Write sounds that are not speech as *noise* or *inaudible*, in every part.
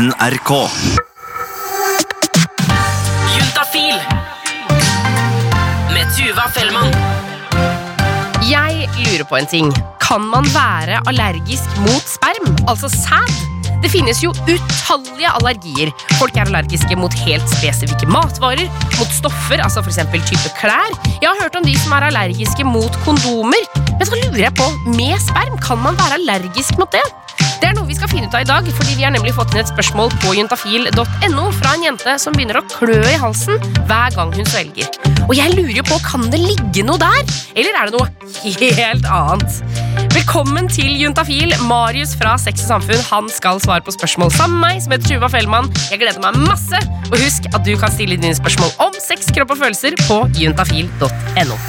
NRK. Juntafil med Tuva Fellmann. Jeg lurer på en ting. Kan man være allergisk mot sperm, altså sæd? Det finnes jo utallige allergier. Folk er allergiske mot helt spesifikke matvarer, mot stoffer, altså f.eks. type klær. Jeg har hørt om de som er allergiske mot kondomer. Men så lurer jeg på, med sperm, kan man være allergisk mot det? Det er noe vi skal finne ut av i dag, fordi vi har nemlig fått inn et spørsmål på juntafil.no fra en jente som begynner å klø i halsen hver gang hun svelger. Og jeg lurer jo på, kan det ligge noe der? Eller er det noe helt annet? Velkommen til Juntafil. Marius fra Sex og Samfunn han skal svare på spørsmål sammen med meg, som heter Tuva Fellmann. Jeg gleder meg masse. Og husk at du kan stille dine spørsmål om sex, kropp og følelser på juntafil.no.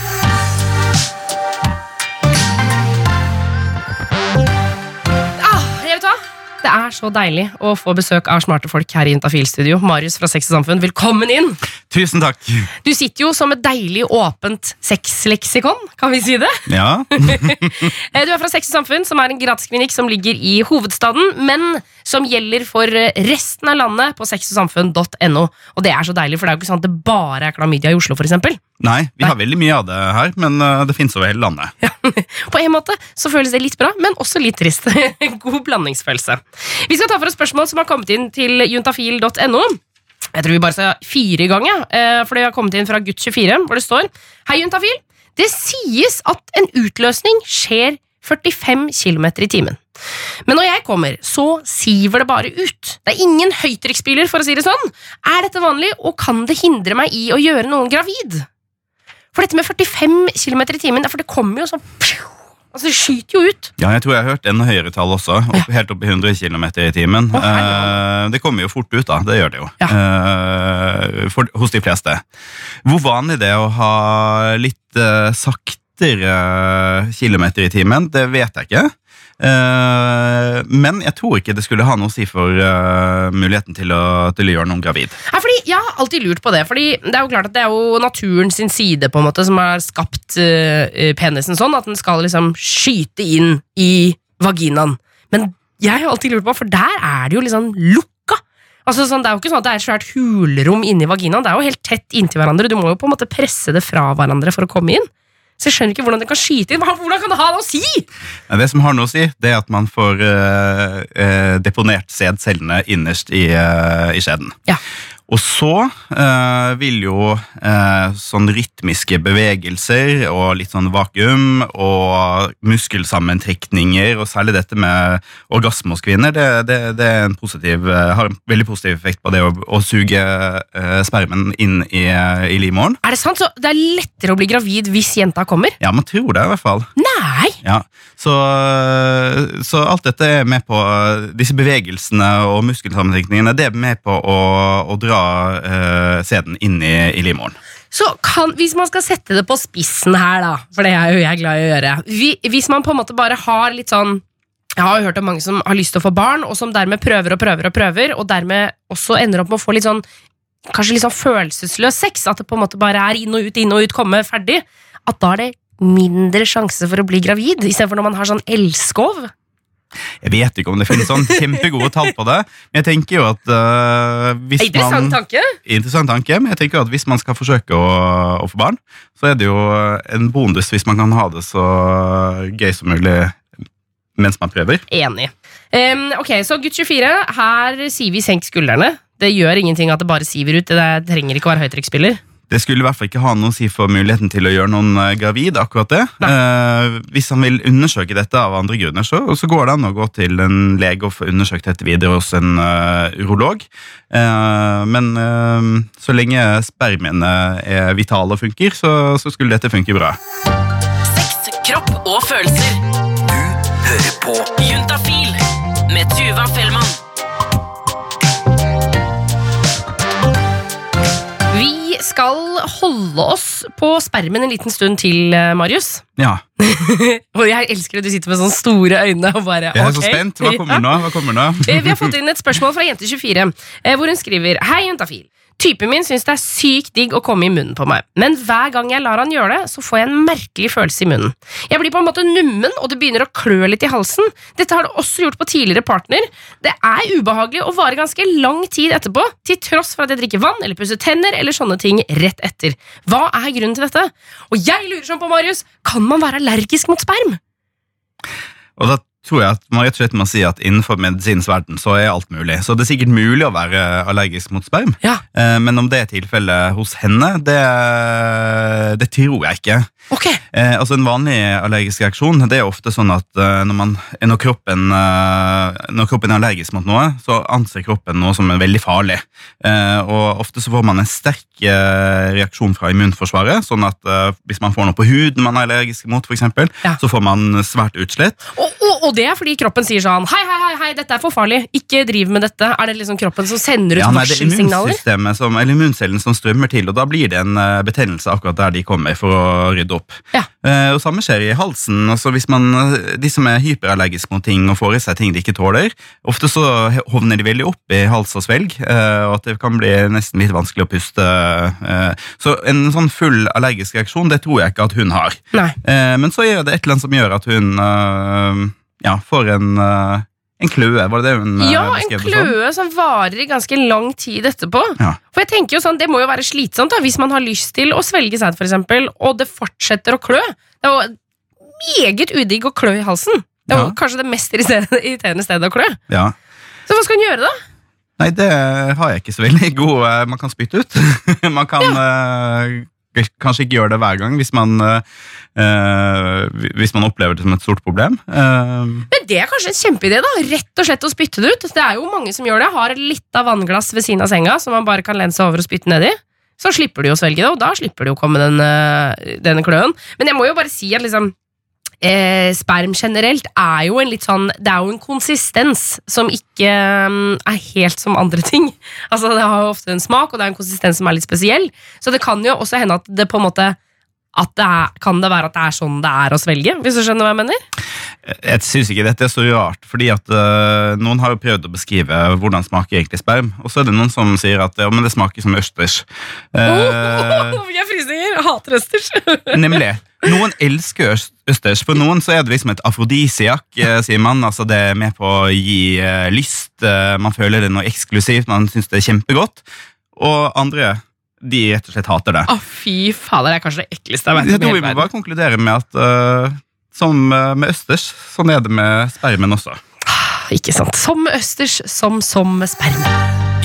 Det er så deilig å få besøk av smarte folk her i Intafil-studio. Marius fra Sex og Samfunn, velkommen inn! Tusen takk. Du sitter jo som et deilig åpent sexleksikon, kan vi si det? Ja, *laughs* Eh, Du er fra Sex og Samfunn, som er en gratisklinikk som ligger i hovedstaden, men som gjelder for eh, resten av landet på sexogsamfunn.no. Og det er så deilig, for det er jo ikke sånn at det bare er klamydia i Oslo, eksempel. Nei, vi har veldig mye av det her, men uh, det finnes over hele landet. *laughs* På en måte så føles det litt bra, men også litt trist. *laughs* God blandingsfølelse. Vi skal ta for oss spørsmål som har kommet inn til juntafil.no. Jeg tror vi bare skal fire i gang, ja. eh, for det har kommet inn fra Gutt24, hvor det står Hei, Juntafil. Det sies at en utløsning skjer 45 km i timen. Men når jeg kommer, så siver det bare ut. Det er ingen høytrykksbiler, for å si det sånn. Er dette vanlig, og kan det hindre meg i å gjøre noen gravid? For dette med 45 km i timen, for det kommer jo sånn Altså, det skyter jo ut. Ja, jeg tror jeg har hørt en høyere tall også, opp, helt opp i 100 km i timen. Oh. Eh, det kommer jo fort ut, da. Det gjør det jo. Ja. Eh, for, hos de fleste. Hvor vanlig det er å ha litt eh, saktere kilometer i timen, det vet jeg ikke. Eh, men jeg tror ikke det skulle ha noe å si for eh, muligheten til å, til å gjøre noen gravid. Ja, fordi Jeg har alltid lurt på det, Fordi det er jo klart at det er jo naturen sin side på en måte som har skapt eh, penisen sånn, at den skal liksom skyte inn i vaginaen. Men jeg har alltid lurt på, for der er det jo liksom lukka. Altså sånn, Det er jo ikke sånn at det er et svært hulrom inni vaginaen, det er jo helt tett inntil hverandre. Du må jo på en måte presse det fra hverandre for å komme inn. Så jeg skjønner ikke hvordan det kan skyte inn. Hvordan kan det ha noe å si?! Det som har noe å si, det er at man får eh, eh, deponert sædcellene innerst i, eh, i skjeden. Ja. Og så eh, vil jo eh, sånn rytmiske bevegelser og litt sånn vakuum og muskelsammentrekninger, og særlig dette med orgasme hos kvinner, det, det, det er en positiv, eh, har en veldig positiv effekt på det å, å suge eh, spermen inn i, i livmoren. Er det sant? Så det er lettere å bli gravid hvis jenta kommer? Ja, man tror det i hvert fall. Nei! Ja, så, så alt dette er med på Disse bevegelsene og muskelsammentrekningene Det er med på å, å dra eh, sæden inni i, livmoren. Så kan, Hvis man skal sette det på spissen her, da, for det er jo jeg glad i å gjøre Vi- Hvis man på en måte bare har litt sånn Jeg har jo hørt om mange som har lyst til å få barn, og som dermed prøver og prøver og prøver, og dermed også ender opp med å få litt sånn Kanskje litt sånn følelsesløs sex. At det på en måte bare er inn og ut, inn og ut, komme, ferdig. At da er det mindre sjanse for å bli gravid, istedenfor når man har sånn elskov. Jeg vet ikke om det finnes sånn kjempegode tall på det, men jeg tenker jo at uh, hvis Interessant man tanke. Interessant tanke, men jeg tenker jo at hvis man skal forsøke å, å få barn, så er det jo en bonus hvis man kan ha det så gøy som mulig mens man prøver. Enig. Um, ok, så gutt 24, her sier vi senk skuldrene. Det gjør ingenting at det bare siver ut. Det trenger ikke å være høytrykksspiller. Det skulle i hvert fall ikke ha noe å si for muligheten til å gjøre noen eh, gravid. akkurat det. Eh, hvis han vil undersøke dette av andre grunner, så, så går det an å gå til en lege og få undersøkt dette videre hos en uh, urolog. Eh, men eh, så lenge spermiene er vitale og funker, så, så skulle dette funke bra. Sex, kropp og følelser. Du hører på Juntafil med Tuva Fellmann. Skal holde oss på spermen en liten stund til, eh, Marius. Ja, *laughs* Og jeg elsker at du sitter med sånne store øyne og bare Jeg er så spent. Hva kommer *laughs* nå? Hva kommer nå? Eh, Vi har fått inn et spørsmål fra Jente24, eh, hvor hun skriver Hei, Juntafil. Typen min syns det er sykt digg å komme i munnen på meg, men hver gang jeg lar han gjøre det, så får jeg en merkelig følelse i munnen. Jeg blir på en måte nummen, og det begynner å klø litt i halsen. Dette har det også gjort på tidligere partner. Det er ubehagelig og varer ganske lang tid etterpå, til tross for at jeg drikker vann eller pusser tenner eller sånne ting rett etter. Hva er grunnen til dette? Og jeg lurer sånn på, Marius, kan man være allergisk mot sperm? Og da tror jeg at man rett og slett må si at innenfor medisinens verden så er alt mulig. Så det er sikkert mulig å være allergisk mot sperm. Ja. Eh, Men om det er tilfellet hos henne, det, det tror jeg ikke. Ok. Eh, altså En vanlig allergisk reaksjon det er ofte sånn at eh, når, man, når, kroppen, eh, når kroppen er allergisk mot noe, så anser kroppen noe som er veldig farlig. Eh, og Ofte så får man en sterk eh, reaksjon fra immunforsvaret. sånn at eh, Hvis man får noe på huden man er allergisk mot, for eksempel, Ja. så får man svært utslett. Og, og, og det er fordi kroppen sier sånn Hei, hei, hei, hei, dette er for farlig. Ikke driv med dette. Er det liksom kroppen som sender ut Ja, nei, det er immunsystemet som, eller immuncellen som strømmer til, og da blir det en betennelse akkurat der de kommer for å rydde opp. Ja. Eh, og Samme skjer i halsen. altså hvis man, eh, De som er hyperallergiske mot ting og får i seg ting de ikke tåler, ofte så hovner de veldig opp i hals og svelg, eh, og at det kan bli nesten litt vanskelig å puste. eh. så en sånn full allergisk reaksjon, det tror jeg ikke at hun har. Eh, men så er det et eller annet som gjør at hun eh, ja, får en, en kløe. Var det det hun eh, Ja, en kløe som varer i ganske lang tid etterpå. Ja. For jeg tenker jo sånn, Det må jo være slitsomt da, hvis man har lyst til å svelge sæd, eksempel, og det fortsetter å klø. Det er jo meget udigg å klø i halsen. Det er jo Ja. kanskje det mest irriterende stedet å klø. Ja. Så hva skal hun gjøre, da? Nei, det har jeg ikke så veldig god eh, Man kan spytte ut. *laughs* man kan eh, kanskje ikke gjør det hver gang hvis man, eh, hvis man opplever det som et stort problem. Uh. Men Det er kanskje en kjempeidé. da, Rett og slett å spytte det ut. Det er jo mange som gjør det. Har et lite vannglass ved siden av senga som man bare kan lene seg over og spytte nedi. Så slipper de å svelge det, og da slipper de å komme den, denne kløen. Men jeg må jo bare si at liksom eh, sperm generelt er jo en litt sånn Det er jo en konsistens som ikke um, er helt som andre ting. *laughs* Altså Det har jo ofte en smak, og det er en konsistens som er litt spesiell. Så det kan jo også hende at det på en måte at det er, Kan det være at det er sånn det er å svelge? Hvis du skjønner hva jeg mener? jeg syns ikke dette er så rart, fordi at uh, noen har jo prøvd å beskrive hvordan smaker egentlig sperm, og så er det noen som sier at ja, men det smaker som østers. *laughs* Eh, Oh, jeg frysninger! Jeg hater østers. Nemlig. Noen elsker øst- østers. For noen så er det liksom et afrodisiak, eh, sier man. Altså Det er med på å gi eh, lyst. eh, man føler det noe eksklusivt. Man syns det er kjempegodt. Og andre de rett og slett hater det. Å, fy fader, det er kanskje det ekleste jeg vet Jeg om tror vi må bare konkludere med at uh, som med østers, sånn er det med spermen også. Ikke sant. Som østers, som som med sperm.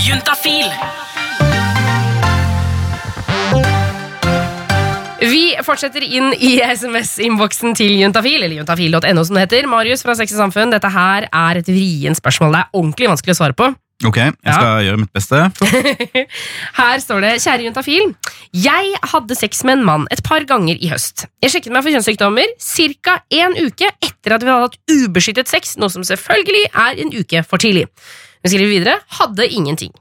Juntafil. Vi fortsetter inn i SMS-innboksen til Juntafil, eller juntafil.no som det heter. Marius fra Sex og Samfunn, dette her er et vrient spørsmål. Det er ordentlig vanskelig å svare på. Ok, jeg Ja. skal gjøre mitt beste. *laughs* Her står det, kjære juntafil. Jeg hadde sex med en mann et par ganger i høst. Jeg sjekket meg for kjønnssykdommer ca. en uke etter at vi hadde hatt ubeskyttet sex, noe som selvfølgelig er en uke for tidlig. Hun skriver videre hadde ingenting.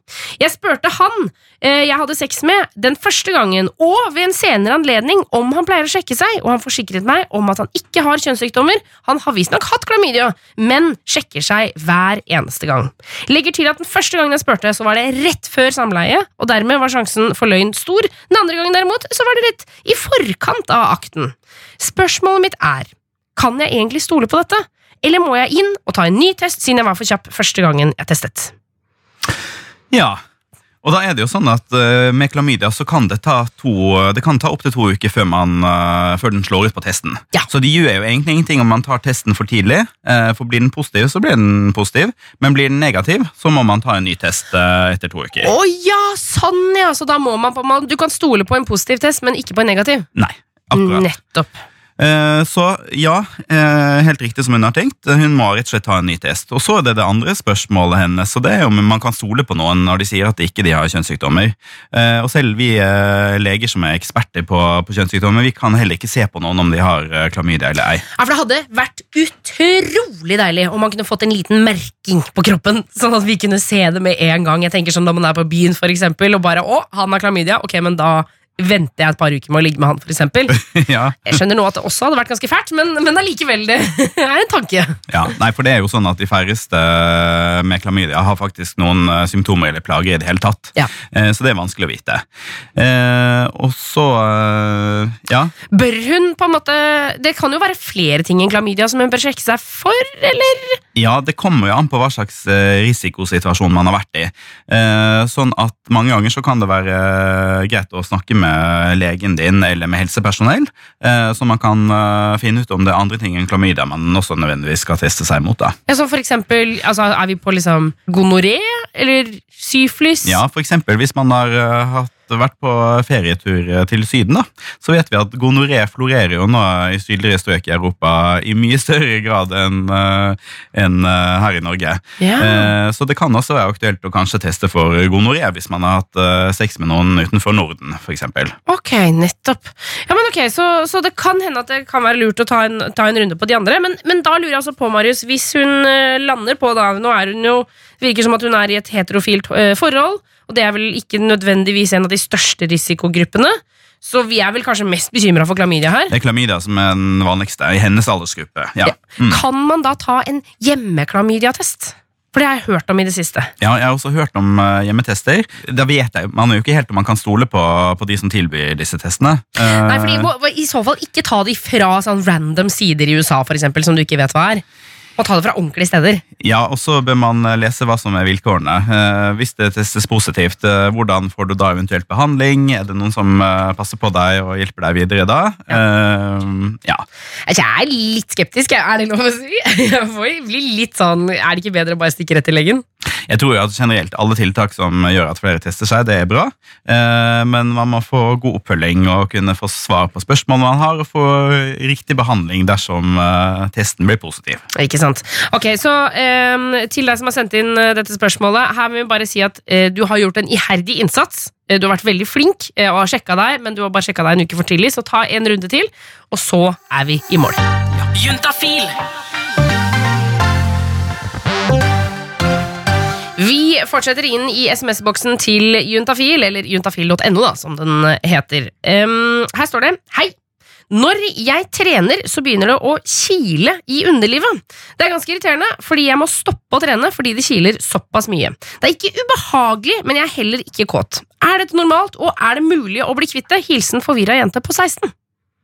Jeg spurte han eh, jeg hadde sex med den første gangen og ved en senere anledning om han pleier å sjekke seg, og han forsikret meg om at han ikke har kjønnssykdommer. Han har visstnok hatt klamydia, men sjekker seg hver eneste gang. Legger til at den første gangen jeg spurte, så var det rett før samleie, og dermed var sjansen for løgn stor. Den andre gangen derimot, så var det rett i forkant av akten. Spørsmålet mitt er, kan jeg egentlig stole på dette? Eller må jeg inn og ta en ny test, siden jeg var for kjapp første gangen jeg testet? Ja, og da er det jo sånn at uh, med klamydia så kan det ta to Det kan ta opptil to uker før, man, uh, før den slår ut på testen. Ja. Så det gjør jo egentlig ingenting om man tar testen for tidlig. Uh, for blir den positiv, så blir den positiv. Men blir den negativ, så må man ta en ny test etter to uker. Å ja, sånn ja! Så da må man på man, Du kan stole på en positiv test, men ikke på en negativ. Nei, akkurat. Nettopp. Eh, Så ja, eh, helt riktig som hun har tenkt. Hun må rett og slett ta en ny test. Og så er det det andre spørsmålet hennes, og det er om man kan stole på noen når de sier at de ikke har kjønnssykdommer. Eh, Og selv vi leger som er eksperter på, på kjønnssykdommer, vi kan heller ikke se på noen om de har klamydia eller ei. Ja, for Det hadde vært utrolig deilig om man kunne fått en liten merking på kroppen. Sånn at vi kunne se det med en gang. Jeg tenker sånn Når man er på byen for eksempel, og bare 'Å, han har klamydia', ok, men da venter jeg et par uker med å ligge med han, eksempel. *laughs* ja. Jeg skjønner nå at det også hadde vært ganske fælt, men, men allikevel, det *laughs* er en tanke. Ja, nei, for det er jo sånn at De færreste med klamydia har faktisk noen eh, symptomer eller plager i det hele tatt. Ja. Eh, Så det er vanskelig å vite. Eh, og så Ja. Bør hun på en måte Det kan jo være flere ting enn klamydia som hun bør sjekke seg for, eller? Ja, det kommer jo an på hva slags risikosituasjon man har vært i. Sånn at mange ganger så kan det være greit å snakke med legen din eller med helsepersonell, eh, så man kan eh, finne ut om det er andre ting enn klamydia man også nødvendigvis skal teste seg mot. da. Ja, så for eksempel, altså, er vi på liksom gonoré, eller syflis? Ja, for eksempel hvis man har eh, hatt, vært på ferietur eh, til Syden, da, så vet vi at gonoré florerer jo nå i sydligere strøk i Europa i mye større grad enn en eh, her i Norge. Ja. Eh, Så det kan også være aktuelt å kanskje teste for gonoré hvis man har hatt eh, sex med noen utenfor Norden, f.eks. Ok, nettopp. Ja, men ok, så, så det kan hende at det kan være lurt å ta en, ta en runde på de andre. Men, men da lurer jeg altså på, Marius, hvis hun eh, lander på da Nå er hun jo Virker som at hun er i et heterofilt eh, forhold, og det er vel ikke nødvendigvis en av de største risikogruppene. Så vi er vel kanskje mest bekymra for klamydia her. Det er klamydia som er den vanligste i hennes aldersgruppe. Ja. Ja. Kan man da ta en hjemmeklamydiatest? For det har jeg hørt om i det siste. Ja, jeg har også hørt om eh, hjemmetester. Da vet jeg, Man er jo ikke helt om man kan stole på, på de som tilbyr disse testene. Eh, Nei, fordi må, I så fall ikke ta de fra sånn random sider i USA, for eksempel, som du ikke vet hva er. Og ta det fra ordentlige steder. Ja, og så bør man eh, lese hva som er vilkårene. Eh, hvis det testes positivt, eh, hvordan får du da eventuelt behandling? Er det noen som passer på deg og hjelper deg videre da? Eh, ja. Altså, Jeg er litt skeptisk, er det lov å si? *laughs* Jeg får bli litt sånn, Er det ikke bedre å bare stikke rett til legen? Jeg tror jo at generelt alle tiltak som gjør at flere tester seg, det er bra. Eh, men man må få god oppfølging og kunne få svar på spørsmål man har, og få riktig behandling dersom eh, testen blir positiv. Ikke sant. Ok, så eh, Til deg som har sendt inn dette spørsmålet, her vil vi bare si at du har gjort en iherdig innsats. Du har vært veldig flink og har sjekka deg, men du har bare sjekka deg en uke for tidlig, så ta en runde til, og så er vi i mål. Juntafil. Vi fortsetter inn i SMS-boksen til Juntafil, eller juntafil.no, da, som den heter. Um, her står det Hei! Når jeg trener, så begynner det å kile i underlivet. Det er ganske irriterende, fordi jeg må stoppe å trene fordi det kiler såpass mye. Det er ikke ubehagelig, men jeg er heller ikke kåt. Er dette normalt, og er det mulig å bli kvitt det? Hilsen forvirra jente på 16.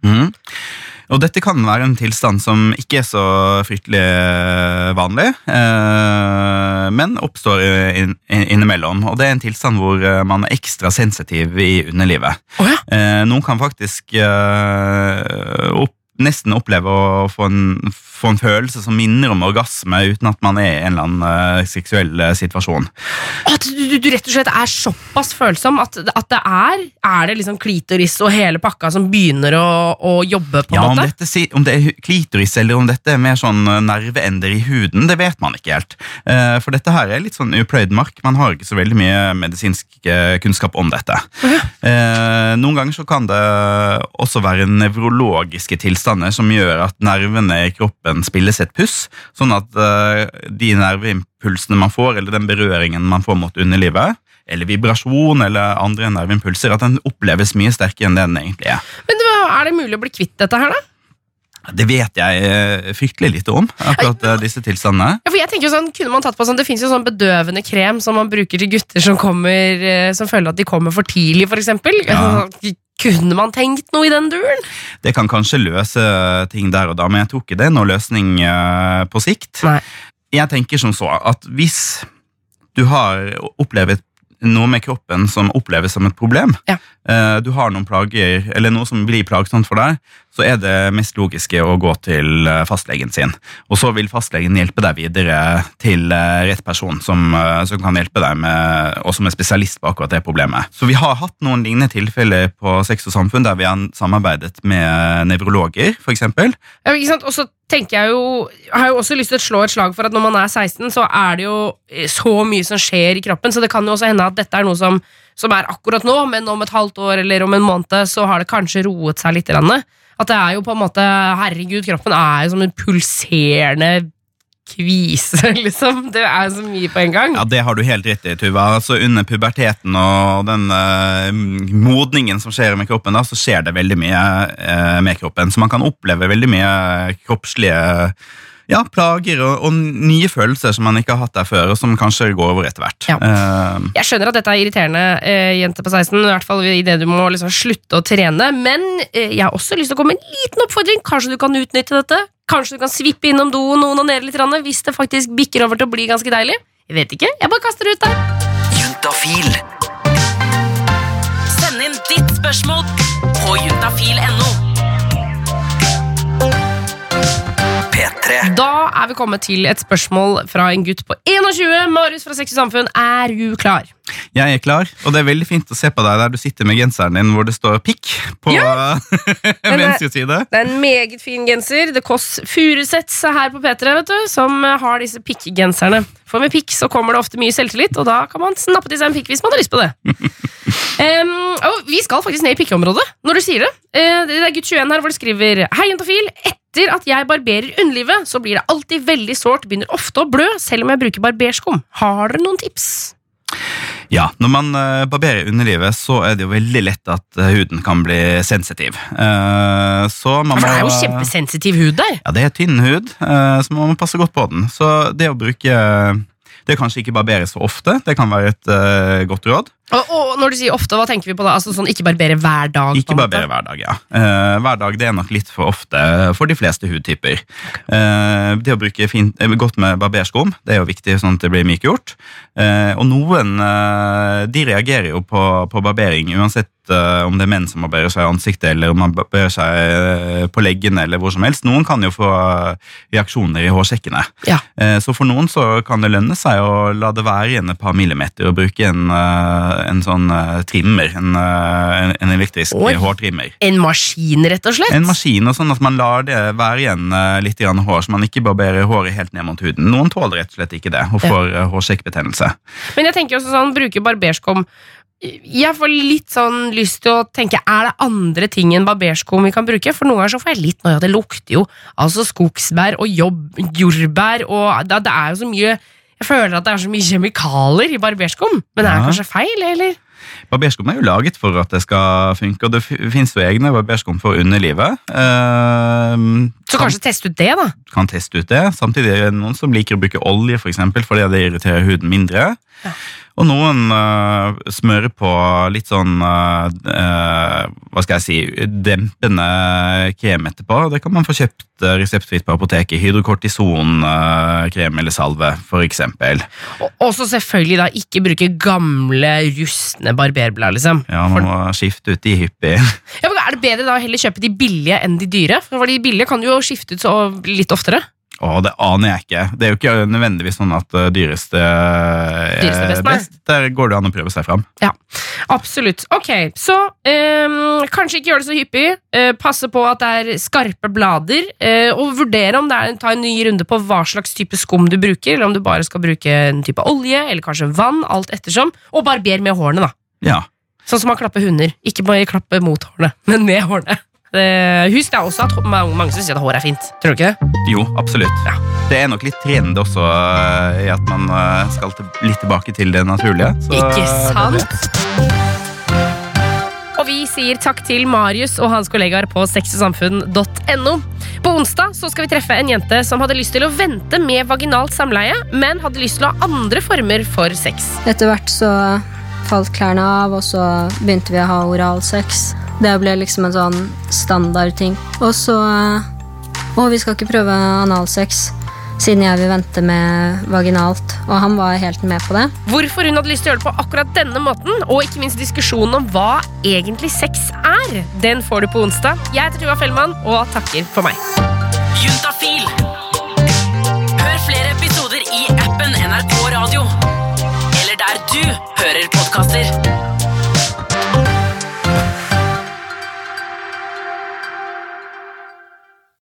Mhm. Og dette kan være en tilstand som ikke er så fryktelig eh, vanlig, eh, men oppstår innimellom. Og det er en tilstand hvor eh, man er ekstra sensitiv i underlivet. Oh ja. Noen kan faktisk opp, nesten oppleve å få en, få en følelse som minner om orgasme, uten at man er i en eller annen eh, seksuell eh, situasjon. At du, du, du rett og slett er såpass følsom at, at det er Er det liksom klitoris og hele pakka som begynner å, å jobbe, på en Ja, om, dette, om det er klitoris eller om dette er mer sånn eh, nerveender i huden, det vet man ikke helt. For dette her er litt sånn upløyd mark. Man har ikke så veldig mye medisinsk kunnskap om dette. Eh, Noen ganger så kan det også være nevrologiske tilstander som gjør at nervene i kroppen spilles et puss, sånn at eh, de nerveimpulsene man får, eller den berøringen man får mot underlivet, eller vibrasjon eller andre nerveimpulser, at den oppleves mye sterkere enn det den egentlig er. Men er det mulig å bli kvitt dette her, da? Det vet jeg eh, fryktelig lite om, akkurat eh, disse tilstandene. Ja, for jeg tenker jo sånn, kunne man tatt på sånn, Det fins jo sånn bedøvende krem som man bruker til gutter som, kommer, som føler at de kommer for tidlig, eksempel. Ja. Kunne man tenkt noe i den duren? Det kan kanskje løse ting der og da, men jeg tror ikke det er noen løsning eh, på sikt. Nei. Jeg tenker som så at hvis du har opplevd noe med kroppen som oppleves som et problem, Ja. eh, du har noen plager, eller noe som blir plagsomt for deg, så er det mest logiske å gå til eh, fastlegen sin. Og så vil fastlegen hjelpe deg videre til eh, rett person som, eh, som kan hjelpe deg med, og som er spesialist på akkurat det problemet. Så vi har hatt noen lignende tilfeller på Sex og Samfunn der vi har samarbeidet med nevrologer, eksempel. Ja, ikke sant? Og så tenker jeg jo har jo også lyst til å slå et slag for at når man er 16, så er det jo så mye som skjer i kroppen, så det kan jo også hende at dette er noe som, som er akkurat nå, men om et halvt år eller om en måned så har det kanskje roet seg litt. At det er jo på en måte Herregud, kroppen er jo som en pulserende kvise, *laughs* liksom. Det er så mye på en gang. Ja, Det har du helt rett i, Tuva. Altså, under puberteten og den uh, modningen som skjer med kroppen, da, så skjer det veldig mye uh, med kroppen. Så man kan oppleve veldig mye kroppslige ja, plager og, og nye følelser som man ikke har hatt der før, og som kanskje går over etter hvert. Ja. Uh, Jeg skjønner at dette er irriterende, uh, jente på 16, i hvert fall i det du må liksom slutte å trene, men uh, jeg har også lyst til å komme med en liten oppfordring. Kanskje du kan utnytte dette? Kanskje du kan svippe innom doen og onanere litt, rann, hvis det faktisk bikker over til å bli ganske deilig? Jeg vet ikke, jeg bare kaster det ut der. Juntafil. Send inn ditt spørsmål på juntafil.no. P3. Da er vi kommet til et spørsmål fra en gutt på 21. Marius fra Sex og Samfunn, er du klar? jeg er klar, og det er veldig fint å se på deg der du sitter med genseren din hvor det står pikk på *laughs* venstre side. Det er en meget fin genser. Det Kåss Furuseths her på P3 vet du, som har disse pikkgenserne. For med pikk så kommer det ofte mye selvtillit, og da kan man snappe til seg en pikk hvis man har lyst på det. *laughs* um, og vi skal faktisk ned i pikkeområdet når du sier det. Uh, det er gutt 21 her hvor det skriver Hei, jentafil. Etter at jeg barberer underlivet, så blir det alltid veldig sårt, begynner ofte å blø, selv om jeg bruker barberskum. Har dere noen tips? Ja, Når man eh, barberer underlivet, så er det jo veldig lett at eh, huden kan bli sensitiv. Eh, så man må, det er jo kjempesensitiv hud der. Ja, det er tynn hud, så man må passe godt på den. Så det å bruke Det er kanskje ikke barbere så ofte, det kan være et godt råd. Og, og når du sier ofte, hva tenker vi på da? Altså sånn Ikke barbere hver dag? Ikke barbere hver dag, ja. Uh, hver dag det er nok litt for ofte for de fleste hudtyper. Uh, det å bruke fint, eh, godt med barberskum det er jo viktig sånn at det blir mykgjort. Uh, og noen de reagerer jo på, på barbering, uansett om det er menn som barberer seg i ansiktet, eller om man barberer seg på leggene, eller hvor som helst. Noen kan jo få reaksjoner i hårsekkene. Ja. Så for noen så kan det lønne seg å la det være igjen et par millimeter og bruke en, en sånn eh, trimmer, en, eh, en, en elektrisk Oi. hårtrimmer. En maskin, rett og slett? En maskin, og sånn at man lar det være igjen eh, litt grann hår, så man ikke barberer håret helt ned mot huden. Noen tåler rett og slett ikke det, og får eh, hårsekkbetennelse. Men jeg tenker også sånn, bruker barberskum Jeg får litt sånn lyst til å tenke Er det andre ting enn barberskum vi kan bruke? For noen ganger så får jeg litt noia. Det lukter jo altså skogsbær og jobb, jordbær og det, det er jo så mye Jeg føler at det er så mye kjemikalier i barberskum. Men er det Ja. kanskje feil, eller? Barberskum er jo laget for at det skal funke, og det fins jo egne barberskum for underlivet. Eh, Så kan- kanskje teste ut det, da. kan teste ut det. Samtidig er det noen som liker å bruke olje for eksempel, fordi det irriterer huden mindre. Ja. Og noen uh, smører på litt sånn uh, hva skal jeg si, dempende krem etterpå. Det kan man få kjøpt reseptfritt på apoteket. Hydrokortison-krem eller salve, for eksempel. Og også selvfølgelig da ikke bruke gamle, rustne barberblad, liksom. Ja, For- man må skifte ut de hyppige. Ja, men er det bedre da å heller kjøpe de billige enn de dyre? For de billige kan du jo skifte ut så litt oftere. Å, det aner jeg ikke. Det er jo ikke nødvendigvis sånn at øh, dyreste øh, Dyreste er best. Der går det an å prøve seg fram. Ja, absolutt. Ok, så um, kanskje ikke gjør det så hyppig. Uh, passe på at det er skarpe blader. uh, og vurdere om det er ta en ny runde på hva slags type skum du bruker. Eller om du bare skal bruke en type olje eller kanskje vann. Alt ettersom. Og barber med hårene, da. Ja. Sånn som man klapper hunder. Ikke bare klappe mot hårene, *laughs* men med hårene. Eh, husk det er også at mange, som sier at hår er fint. Tror du ikke det? Jo, absolutt. Ja. Det er nok litt trend også øh, i at man øh, skal litt tilbake til det naturlige. så Ikke sant? Og vi sier takk til Marius og hans kollegaer på sexogsamfunn.no. På onsdag så skal vi treffe en jente som hadde lyst til å vente med vaginalt samleie, men hadde lyst til å ha andre former for sex. Etter hvert så falt klærne av, og så begynte vi å ha oralsex. Det ble liksom en sånn standardting. Og så Å, vi skal ikke prøve analsex, siden jeg vil vente med vaginalt. Og han var helt med på det. Hvorfor hun hadde lyst til å gjøre det på akkurat denne måten, og ikke minst diskusjonen om hva egentlig sex er, den får du på onsdag. Jeg heter Tuva Fellmann og takker for meg. Juntafil. Hør flere episoder i appen NRK Radio der du hører podkaster.